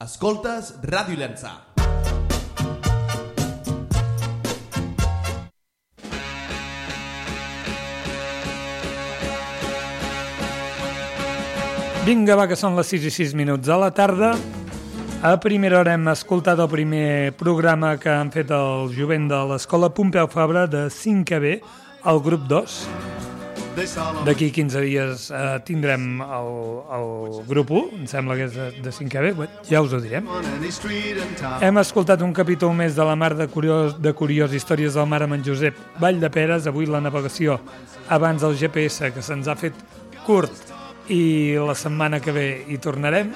Escoltes Ràdio Llançà. Vinga, va, que són les 6 i 6 minuts de la tarda. A primera hora hem escoltat el primer programa que han fet el jovent de l'Escola Pompeu Fabra de 5 B, el grup 2. D'aquí 15 dies eh, tindrem el, el grup 1, em sembla que és de, de 5 B, ja us ho direm. Hem escoltat un capítol més de la Mar de Curiós, de Curiós Històries del Mar amb en Josep Vall de Peres, avui la navegació abans del GPS, que se'ns ha fet curt i la setmana que ve hi tornarem.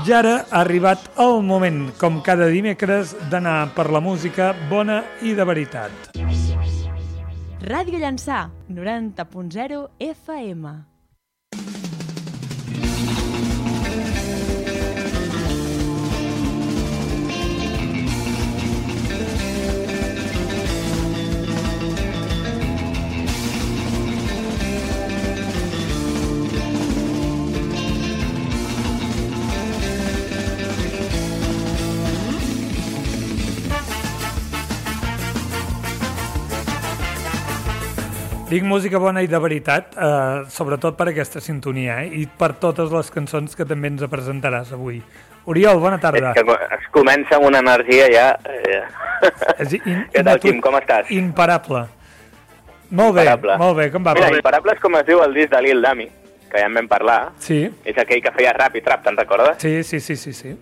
I ara ha arribat el moment, com cada dimecres, d'anar per la música bona i de veritat. Ràdio Llançà, 90.0 FM. Dic música bona i de veritat, eh, sobretot per aquesta sintonia, eh? i per totes les cançons que també ens presentaràs avui. Oriol, bona tarda. És que es comença amb una energia ja... Eh... És in, Què tal, Quim, com estàs? Imparable. Molt bé, Imparable. molt bé, com va? Mira, Imparable és com es diu el disc de Lil Dami, que ja en vam parlar. Sí, És aquell que feia rap i trap, te'n recordes? sí, sí, sí, sí, sí.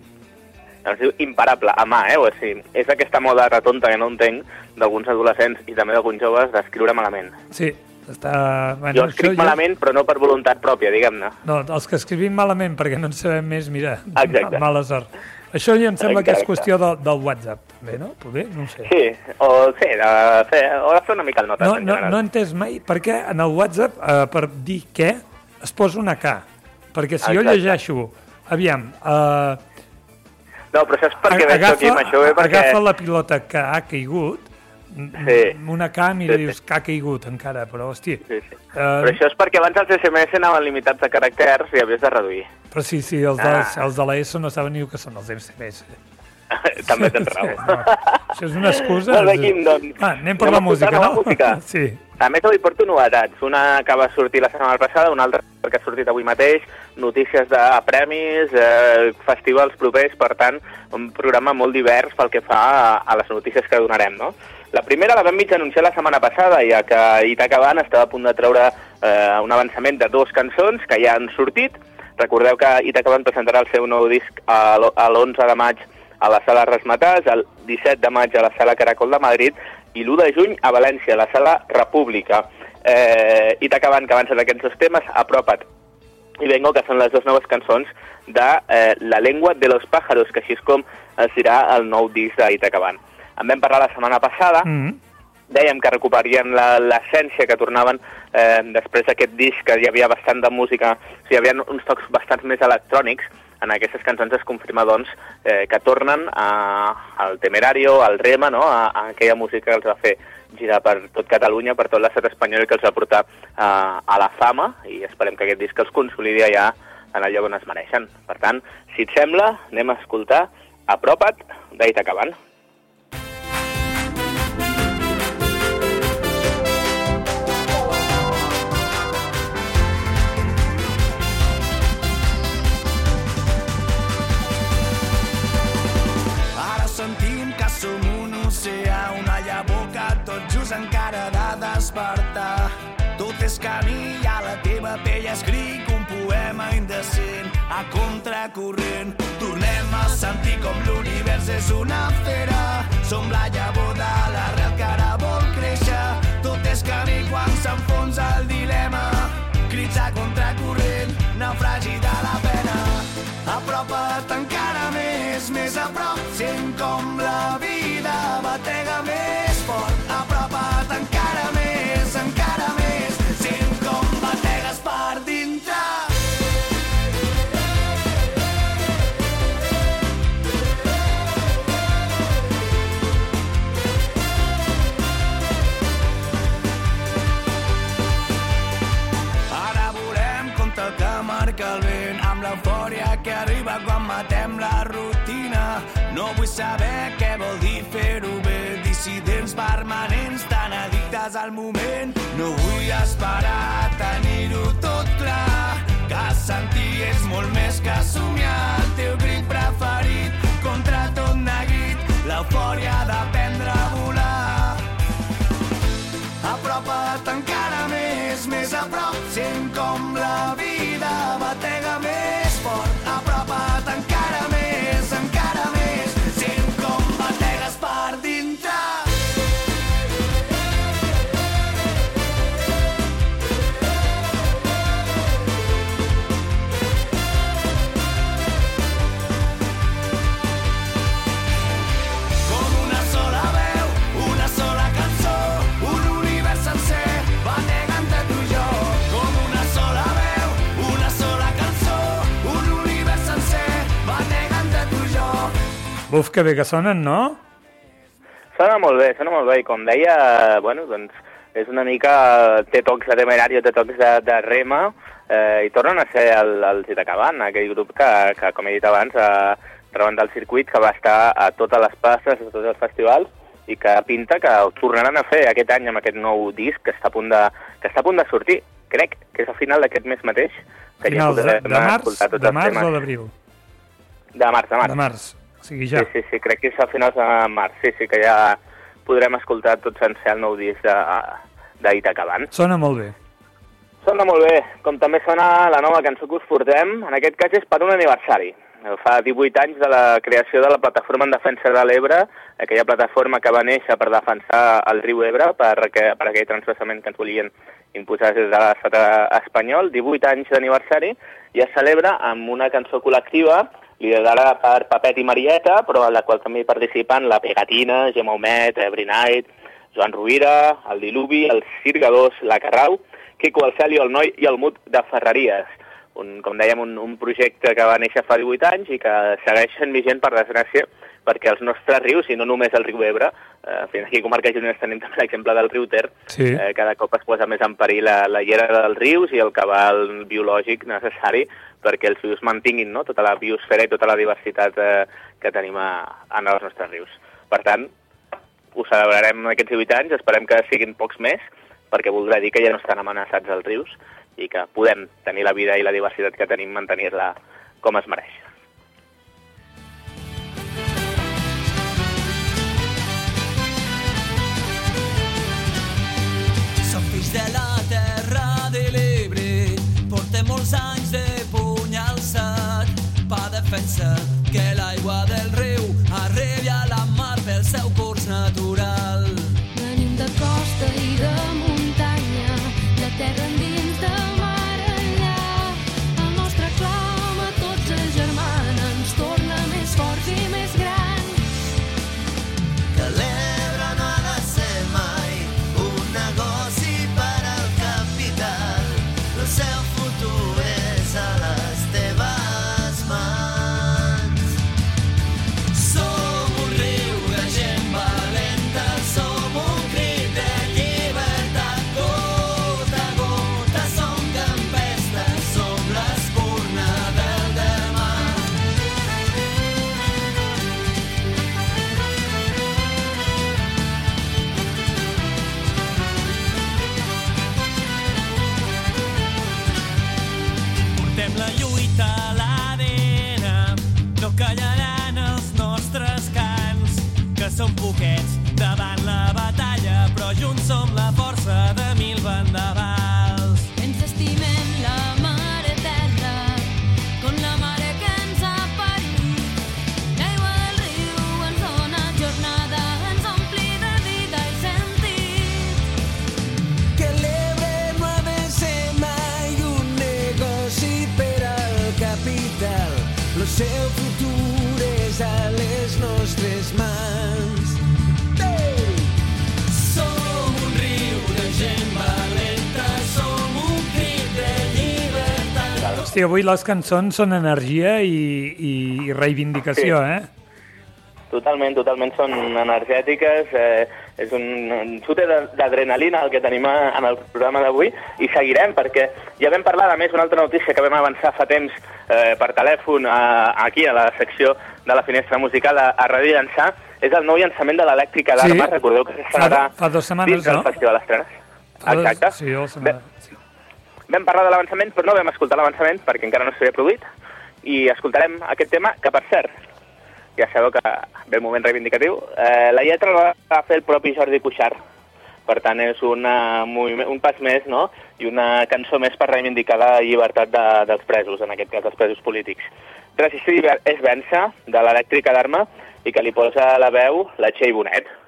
Es diu Imparable, a mà, eh? O sigui, és aquesta moda retonta que no entenc d'alguns adolescents i també d'alguns joves d'escriure malament. Sí, està... Bueno, Jo això escric malament, però no per voluntat pròpia, diguem-ne. No, els que escrivim malament perquè no en sabem més, mira, Exacte. mala sort. Això ja em sembla que és Exacte. qüestió del, del WhatsApp, bé, no? Poder, no sé. Sí, o, sí, de fer, o de fer una mica el notes, No, en no, general. no he entès mai per què en el WhatsApp, eh, per dir què, es posa una K. Perquè si jo Exacte. llegeixo, aviam, eh, No, però és perquè veig agafa, Quim, això ve perquè... agafa la pilota que ha caigut, Sí. una K, mira, Sí, sí. dius que ha caigut encara, però hòstia... Sí, sí. Eh, Però això és perquè abans els SMS anaven limitats de caràcters i havies de reduir. Però sí, sí, els, Ah. els de l'ESO no saben ni el que són els SMS. També tens raó. No, això és una excusa. Molt bé, Quim, doncs. Ah, anem per anem la música, no? música. Sí. A més, avui porto novetats. Una que va sortir la setmana passada, una altra que ha sortit avui mateix, notícies de premis, eh, festivals propers, per tant, un programa molt divers pel que fa a, a les notícies que donarem, no? La primera la vam mig anunciar la setmana passada, ja que Itaca Van estava a punt de treure eh, un avançament de dues cançons que ja han sortit. Recordeu que Itaca Van presentarà el seu nou disc a l'- a l'11 de maig a la sala Resmetàs, el 17 de maig a la sala Caracol de Madrid i l'1 de juny a València, a la sala República. Eh, Itaca Van, que avancen aquests dos temes, apropa't i Vengo, que són les dues noves cançons de eh, La lengua de los pájaros, que així és com es dirà el nou disc d'Itaca Van. En vam parlar la setmana passada, Mm -hmm. dèiem que recuperarien la- l'essència que tornaven eh, després d'aquest disc, que hi havia bastant de música, o sigui, hi havia uns tocs bastant més electrònics, en aquestes cançons es confirma, doncs, eh, que tornen a, al Temerario, al Rema, no?, a, a aquella música que els va fer girar per tot Catalunya, per tot l'estat espanyol i que els va portar a, a la fama, i esperem que aquest disc els consolidi ja en el lloc on es mereixen. Per tant, si et sembla, anem a escoltar Apropa't d'Itaca Van. Escric un poema indecent a contracorrent. Tornem a sentir com l'univers és una fera. Som la llavor saber què vol dir fer-ho bé, dissidents permanents tan addictes al moment. No vull esperar tenir-ho tot clar, que sentir és molt més que somiar. El teu crit preferit contra tot neguit, l'eufòria Buf, que bé que sonen, no? Sona molt bé, sona molt bé, i com deia, bueno, doncs és una mica, té tocs de temerario, té tocs de, de rema, eh, i tornen a ser el, el Zitacabant, aquell grup que, que, com he dit abans, ha rebentat el circuit, que va estar a totes les passes, a tots els festivals, i que pinta que ho tornaran a fer aquest any amb aquest nou disc que està a punt de, que està a punt de sortir. Crec que és a final d'aquest mes mateix. Que Finals de, podrem de març, de març o d'abril? De març, de març. De març. O sigui, ja. Sí, sí, sí, crec que és a finals de març, sí, sí, que ja podrem escoltar tot sencer el nou disc d'Itacabant. Sona molt bé. Sona molt bé, com també sona la nova cançó que us portem, en aquest cas és per un aniversari. Fa 18 anys de la creació de la plataforma en defensa de l'Ebre, aquella plataforma que va néixer per defensar el riu Ebre, per, que, per aquell transversament que ens volien imposar des de l'estat espanyol. 18 anys d'aniversari i es celebra amb una cançó col·lectiva liderada per Papet i Marieta, però en la qual també hi participen la Pegatina, Gemma Humet, Every Night, Joan Rovira, el Diluvi, els Cirgadors, la Carrau, Quico el Celio, el Noi i el Mut de Ferreries. Un, com dèiem, un, un projecte que va néixer fa 18 anys i que segueix sent vigent, per desgràcia, perquè els nostres rius, i no només el riu Ebre, eh, fins aquí a Comarca Gironès tenim també l'exemple del riu Ter, Sí. eh, cada cop es posa més en perill la, la llera dels rius i el cabal biològic necessari perquè els rius mantinguin no? tota la biosfera i tota la diversitat eh, que tenim a, en els nostres rius. Per tant, ho celebrarem aquests 18 anys, esperem que siguin pocs més, perquè voldrà dir que ja no estan amenaçats els rius i que podem tenir la vida i la diversitat que tenim, mantenir-la com es mereix. Som fills de la terra de l'Ebre, portem molts anys de per defensar que l'aigua del riu arribi a la mar pel seu curs Hòstia, avui les cançons són energia i, i, i reivindicació, Sí. eh? Totalment, totalment són energètiques, eh, és un, un xute d'adrenalina el que tenim en el programa d'avui i seguirem perquè ja vam parlar, a més, una altra notícia que vam avançar fa temps eh, per telèfon a, aquí a la secció de la finestra musical a, a Ràdio Llançà, és el nou llançament de l'Elèctrica Sí. d'Armes, recordeu que s'estrenarà Fa- fa dues setmanes, dins del no? Festival Estrenes. Fa dos- Exacte. Sí, o setmana... sí. Vam parlar de l'avançament, però no vam escoltar l'avançament perquè encara no s'havia produït i escoltarem aquest tema, que per cert, ja sabeu que ve el moment reivindicatiu, eh, la lletra la va fer el propi Jordi Cuixart. Per tant, és una, un pas més, no?, i una cançó més per reivindicar la llibertat de, dels presos, en aquest cas dels presos polítics. Resistir és vèncer, de l'elèctrica d'arma, i que li posa la veu la Txell Bonet.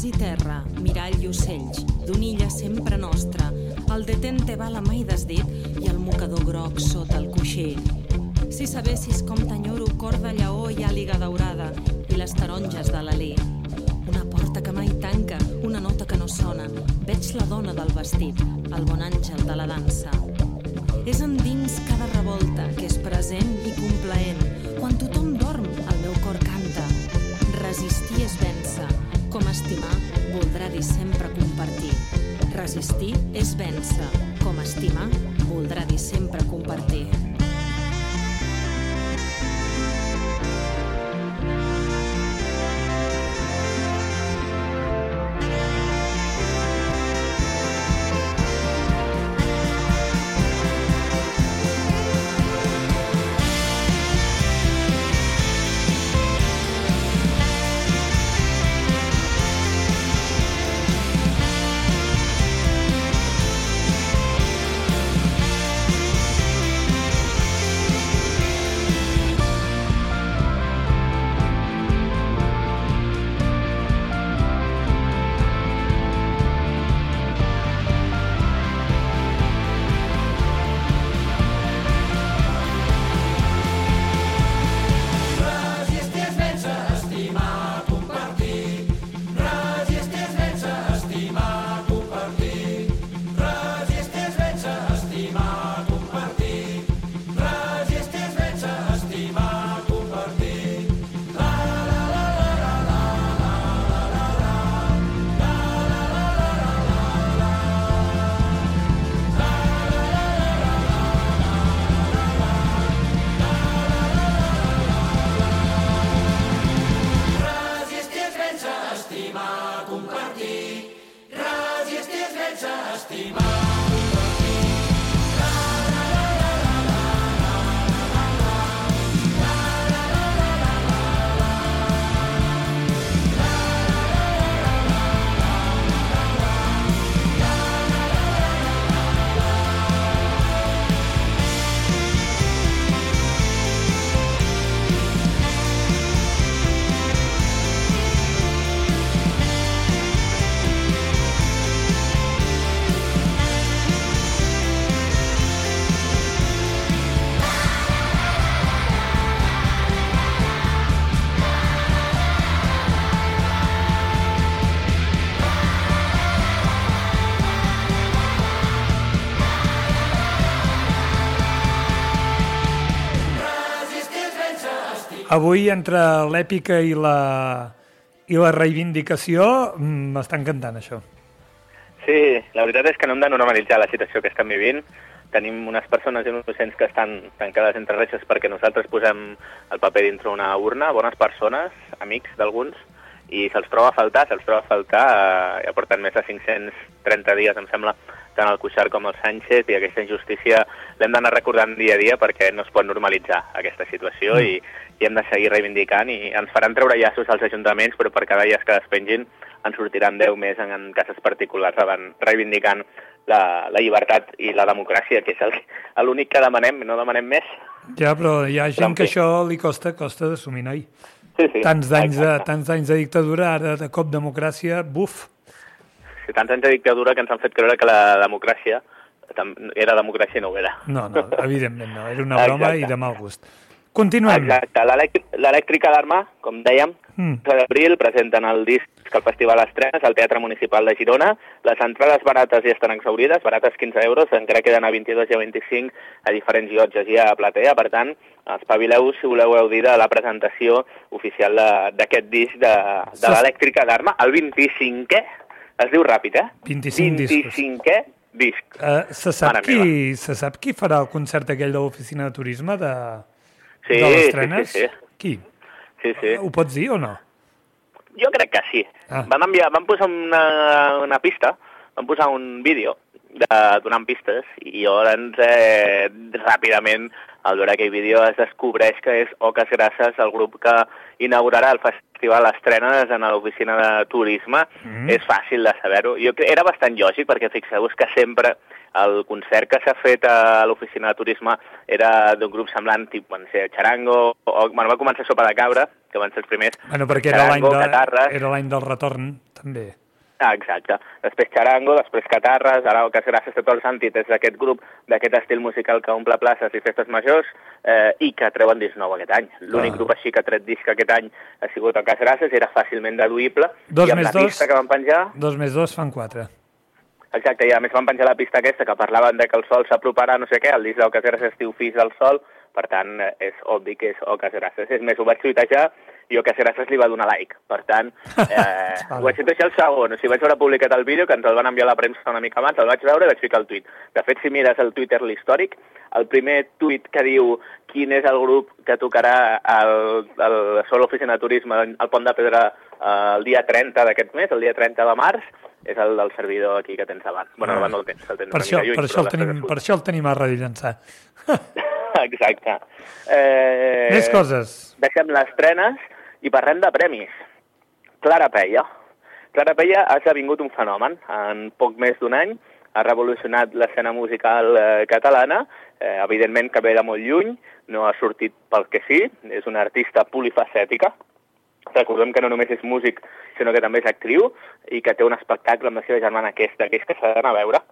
Bassals i terra, mirall i ocells, d'una illa sempre nostra, el detente va la mai desdit i el mocador groc sota el coixer. Si sabessis com t'enyoro cor de lleó i àliga daurada i les taronges de l'alè. Una porta que mai tanca, una nota que no sona. Veig la dona del vestit, el bon àngel de la dansa. És endins cada revolta que és present i complaent. Quan tothom dorm, el meu cor canta. Resistir és vèncer. Com estimar voldrà dir sempre compartir. Resistir és vèncer. Com estimar voldrà dir sempre compartir. Avui, entre l'èpica i la, i la reivindicació, mm, m'està encantant això. Sí, la veritat és que no hem de normalitzar la situació que estem vivint. Tenim unes persones innocents que estan tancades entre reixes perquè nosaltres posem el paper dintre una urna, bones persones, amics d'alguns, i se'ls troba a faltar, se'ls troba a faltar, eh, ja porten més de 530 dies, em sembla, tant el Cuixart com el Sánchez, i aquesta injustícia l'hem d'anar recordant dia a dia perquè no es pot normalitzar aquesta situació Mm. i, i hem de seguir reivindicant i ens faran treure llaços als ajuntaments, però per cada llaç que despengin en sortiran 10 més en, en cases particulars davant, reivindicant la, la llibertat i la democràcia, que és el- l'únic que demanem, no demanem més. Ja, però hi ha gent que això li costa, costa d'assumir, noi. Sí, sí. Tants d'anys de, tants d'anys de dictadura, ara de cop democràcia, buf. Sí, tants anys de dictadura que ens han fet creure que la democràcia era democràcia i no ho era. No, no, evidentment no, era una broma Exacte. i de mal gust. Continuem. Exacte. L'elèctric- L'elèctrica d'alarma, com dèiem, Mm. 11 d'abril presenten el disc que el Festival Estrenes al Teatre Municipal de Girona. Les entrades barates ja estan exaurides, barates 15 euros, encara queden a 22 i a 25 a diferents llotges i a platea. Per tant, espavileu si voleu gaudir de la presentació oficial de- d'aquest disc de, de l'elèctrica d'alarma, el 25è, es diu ràpid, eh? 25 discos. 25è disc. Uh, se, sap qui, se sap qui farà el concert aquell de l'oficina de turisme de, Sí, de les sí, trenes? sí, sí. Qui? Sí, sí. Ho pots dir o no? Jo crec que sí. Ah. Van, enviar, van posar una, una pista, van posar un vídeo de, donant pistes i llavors eh, ràpidament al veure aquell vídeo es descobreix que és Oques Grasses, el grup que inaugurarà el festival Estrenes en l'oficina de turisme. Mm. És fàcil de saber-ho. Jo Era bastant lògic perquè fixeu-vos que sempre el concert que s'ha fet a l'oficina de turisme era d'un grup semblant, tipus, van ser Charango, o, bueno, va començar Sopa de Cabra, que van ser els primers, Bueno, perquè era l'any de, Catarres, era l'any del retorn, també. Ah, exacte. Després Charango, després Catarres, ara Oques Gràcies a tots els antítets d'aquest grup, d'aquest estil musical que omple places i festes majors eh, i que treuen disc nou aquest any. L'únic Ah. grup així que ha tret disc aquest any ha sigut Oques Gràcies, era fàcilment deduïble. Dos I amb més la dos. pista que van penjar, Dos més dos fan quatre. Exacte, i a més van penjar la pista aquesta que parlaven de que el sol s'aproparà no sé què, el disc d'Oques Gràcies es diu Fills del Sol, per tant, és obvi que és Oques Gràcies. És més, ho vaig tuitejar i Oques Gràcies li va donar like. Per tant, eh, ho vaig tuitejar el segon. O sigui, vaig veure publicat el vídeo, que ens el van enviar a la premsa una mica abans, el vaig veure i vaig ficar el tuit. De fet, si mires el Twitter l'històric, el primer tuit que diu quin és el grup que tocarà al, al Sol Oficina de Turisme al Pont de Pedra eh, el dia 30 d'aquest mes, el dia 30 de març, és el del servidor aquí que tens davant. Bueno, davant no el tens, el tens Per això, lluny, per, això el tenim, per això el tenim a Ràdio Llançà. Exacte. Eh, Més coses. Deixem les trenes i parlem de premis. Clara Peia. Clara Peia ha esdevingut un fenomen. En poc més d'un any ha revolucionat l'escena musical eh, catalana. Eh, evidentment que ve de molt lluny, no ha sortit pel que sí, és una artista polifacètica. Recordem que no només és músic, sinó que també és actriu i que té un espectacle amb la seva germana aquesta, que és que s'ha d'anar a veure.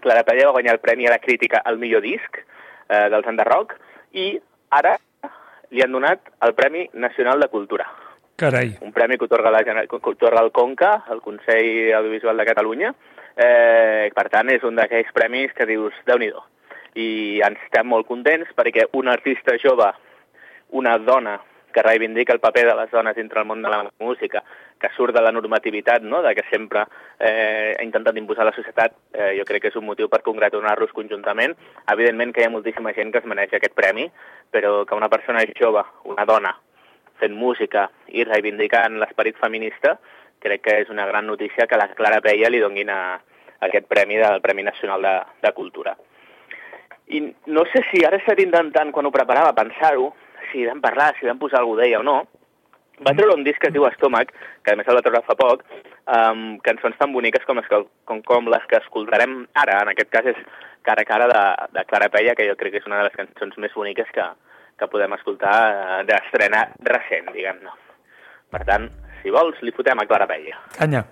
Clara Peia va guanyar el premi a la crítica al millor disc eh, dels Enderrock i ara li han donat el Premi Nacional de Cultura, Carai. un premi que otorga, la, que otorga el CONCA, el Consell Audiovisual de Catalunya. Eh, per tant, és un d'aquells premis que dius, déu nhi I ens estem molt contents perquè un artista jove, una dona que reivindica el paper de les dones dintre el món de la música, que surt de la normativitat, no?, de que sempre eh, ha intentat imposar la societat, eh, jo crec que és un motiu per congratular-los conjuntament. Evidentment que hi ha moltíssima gent que es mereix aquest premi, però que una persona jove, una dona, fent música i reivindicant l'esperit feminista, crec que és una gran notícia que la Clara Peia li donguin a, a aquest premi del Premi Nacional de, de Cultura. I no sé si ara estat intentant, quan ho preparava, pensar-ho, si vam parlar, si vam posar algú d'ella o no. Va treure un disc que es diu Estómac, que a més el va treure fa poc, amb cançons tan boniques com, les que, com, com les que escoltarem ara. En aquest cas és Cara a cara de, de Clara Peia, que jo crec que és una de les cançons més boniques que, que podem escoltar eh, d'estrena recent, diguem-ne. Per tant, si vols, li fotem a Clara Peia. Canya.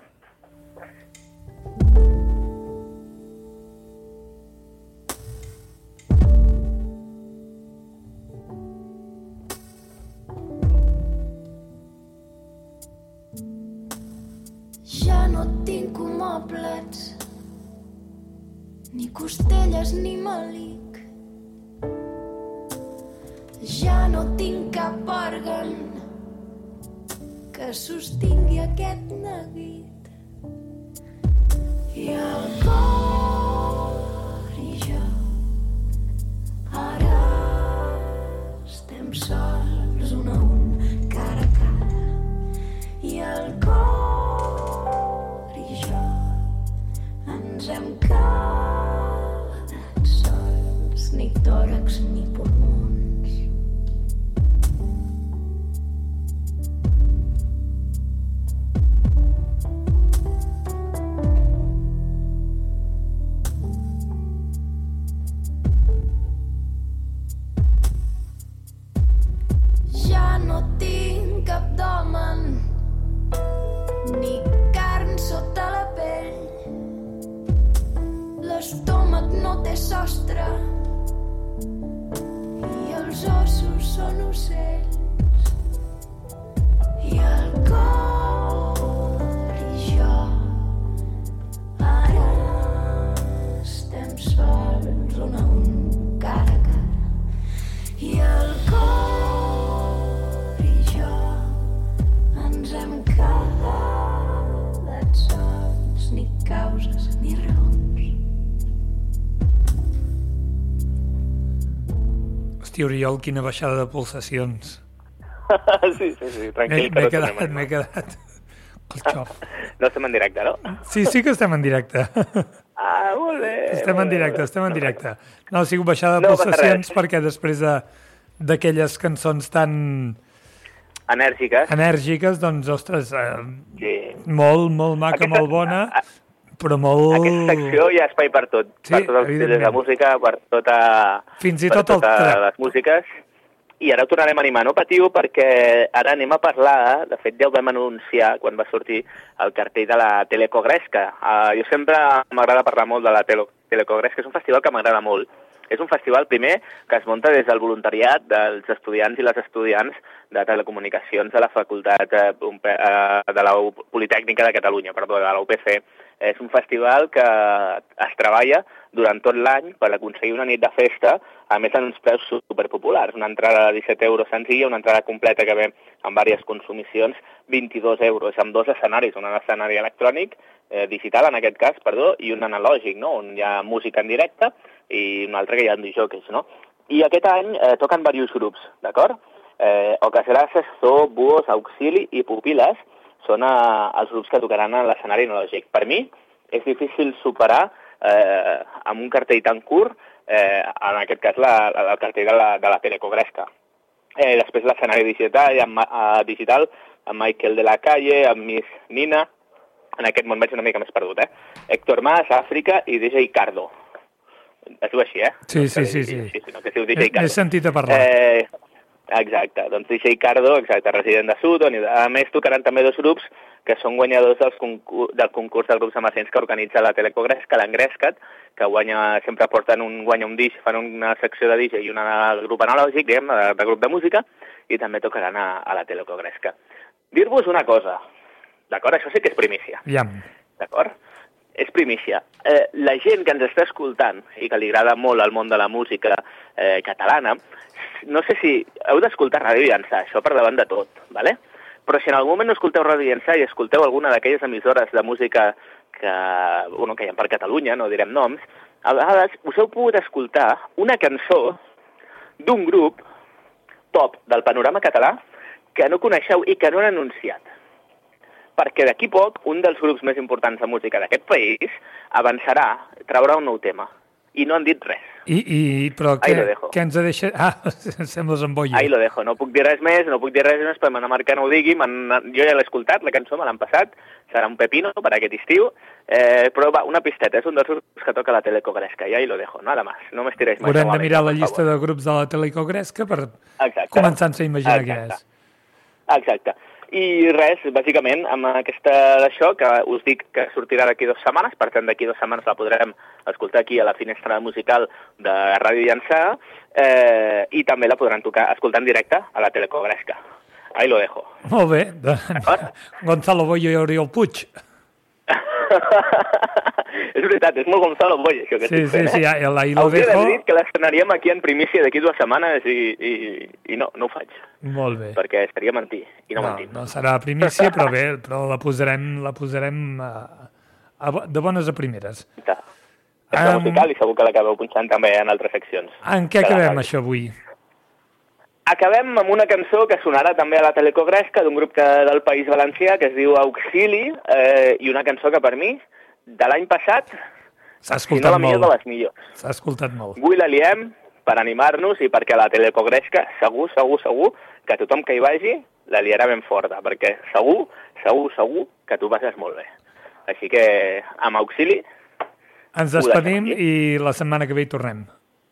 Que sostingui Hòstia, Oriol, quina baixada de pulsacions. sí, sí, sí, tranquil, m'he no quedat, a m'he quedat. No estem en directe, no? Sí, sí que estem en directe. Ah, molt bé. Estem en directe, estem en directe. No, ha sigut baixada de No pulsacions perquè després de d'aquelles cançons tan Enèrgiques. enèrgiques, doncs, ostres, eh, Sí. molt, molt maca, Aquesta- molt bona, però molt... Aquesta secció hi ha espai per tot. Sí, per tots els estils de música, per tota... Fins i per tot el totes trap. les músiques. I ara ho tornarem a animar, no patiu, perquè ara anem a parlar, de fet ja ho vam anunciar quan va sortir el cartell de la Telecogresca. Uh, jo sempre m'agrada parlar molt de la Tele Telecogresca, és un festival que m'agrada molt. És un festival, primer, que es munta des del voluntariat dels estudiants i les estudiants de telecomunicacions de la Facultat eh, eh, de la Politècnica de Catalunya, perdó, de la UPC. És un festival que es treballa durant tot l'any per aconseguir una nit de festa, a més en uns preus superpopulars. Una entrada de 17 euros senzilla, una entrada completa que ve amb diverses consumicions, 22 euros, amb dos escenaris, un escenari electrònic, eh, digital en aquest cas, perdó, i un analògic, no? on hi ha música en directe i un altre que hi ha disjòqueis, no? I aquest any eh, toquen diversos grups, d'acord? Eh, Oques Grasses, Zoo, Buos, Auxili i Pupiles són eh, els grups que tocaran a l'escenari analògic. Per mi és difícil superar eh, amb un cartell tan curt, eh, en aquest cas la, la, el cartell de la, de la Telecogresca. Eh, després l'escenari digital, amb, uh, digital, amb Michael de la Calle, amb Miss Nina, en aquest món vaig una mica més perdut, eh? Héctor Mas, Àfrica i DJ Cardo. Es diu així, eh? Sí, No sí, sí, digui sí. així, sinó que es diu DJ Cardo. n'he sentit a parlar. Eh, exacte, doncs DJ Cardo, exacte, resident de Sutton, i a més tocaran també dos grups que són guanyadors dels concurs, del concurs de grups emergents que organitza la Telecogresca, l'Engrescat, que guanya, sempre porten un, guanya un disc, fan una secció de DJ i una del grup analògic, diguem, de, de grup de música, i també tocaran a, a la Telecogresca. Dir-vos una cosa, d'acord? Això sí que és primícia. Ja. D'acord? És primícia. Eh, la gent que ens està escoltant i que li agrada molt el món de la música eh, catalana, no sé si heu d'escoltar Ràdio Llançà, això per davant de tot, ¿vale? però si en algun moment no escolteu Ràdio Llançà i escolteu alguna d'aquelles emissores de música que, bueno, que hi ha per Catalunya, no direm noms, a vegades us heu pogut escoltar una cançó d'un grup top del panorama català que no coneixeu i que no han anunciat perquè d'aquí poc un dels grups més importants de música d'aquest país avançarà, traurà un nou tema. I no han dit res. I, i, però què, lo dejo. què ens ha deixat... Ah, sembles embolla. Ahí lo dejo, no puc dir res més, no puc dir res més, perquè m'han marcat no ho digui, jo ja l'he escoltat, la cançó me l'han passat, serà un pepino per aquest estiu, eh, però va, una pisteta, és un dels grups que toca la Telecogresca, i ahí lo dejo, nada más, no m'estiréis més. Haurem de mirar la llista de grups de la Telecogresca per Exacte. començar-nos a imaginar què Exacte. és. Exacte. I res, bàsicament, amb aquesta d'això, que us dic que sortirà d'aquí dues setmanes, per tant, d'aquí dues setmanes la podrem escoltar aquí a la finestra musical de Ràdio Llançà, eh, i també la podran tocar, escoltar en directe a la Telecogresca. Ahí lo dejo. Molt bé. De... Gonzalo Boyo i Oriol Puig. és veritat, és molt Gonzalo Boy, això que Sí, estic sí, fent, sí, eh? ahí- ahí lo Hauria dejo. d'haver dit que l'estrenaríem aquí en primícia d'aquí dues setmanes i, i, i no, no ho faig, Molt bé. perquè seria mentir, i no, No, mentim. no serà primícia, però bé, però la posarem, la posarem a, a, bo- de bones a primeres. Està Em, musical i segur que l'acabeu punxant també en altres seccions. En què acabem això avui? Acabem amb una cançó que sonarà també a la Telecogresca d'un grup que, del País Valencià que es diu Auxili eh, i una cançó que per mi, de l'any passat, S'ha si no escoltat la millor de molt. les millors. S'ha escoltat molt. Avui la liem per animar-nos i perquè a la Telecogresca segur, segur, segur que tothom que hi vagi la liarà ben forta, perquè segur, segur, segur que tu passes molt bé. Així que amb Auxili, Ens despedim i la setmana que ve hi tornem.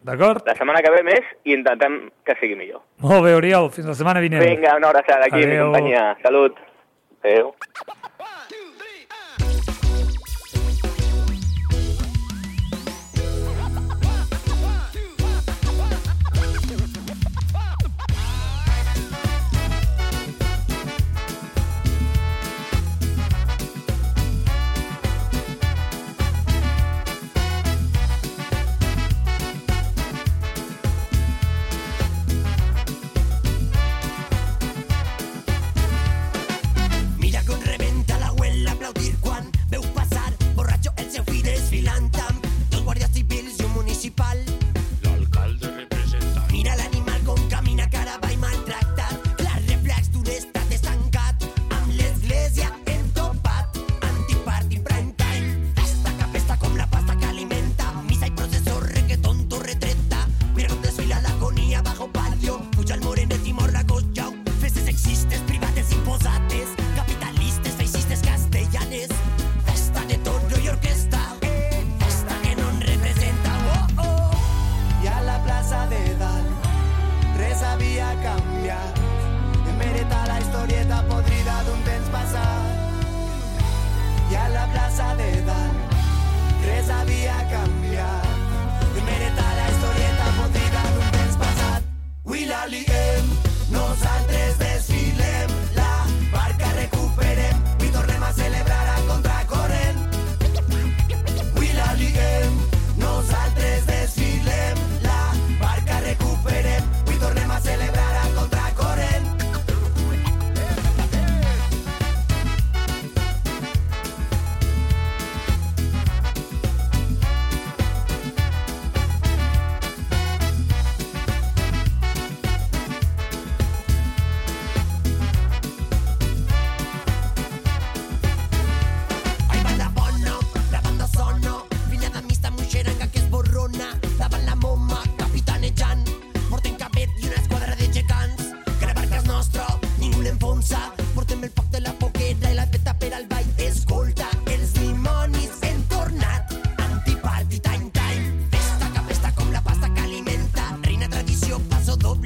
D'acord? la setmana que ve més i intentem que sigui millor. Molt bé, Oriol, fins la setmana vinent. Vinga, una abraçada aquí, mi Adéu. companyia. Salut. Adéu.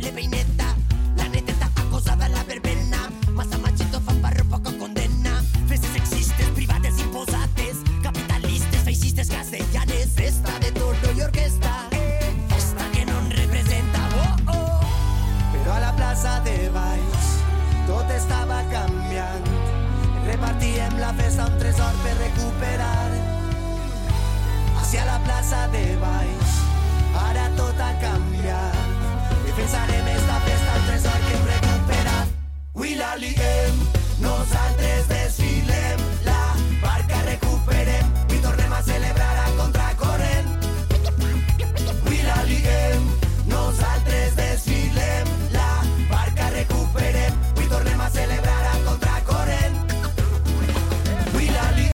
Every night.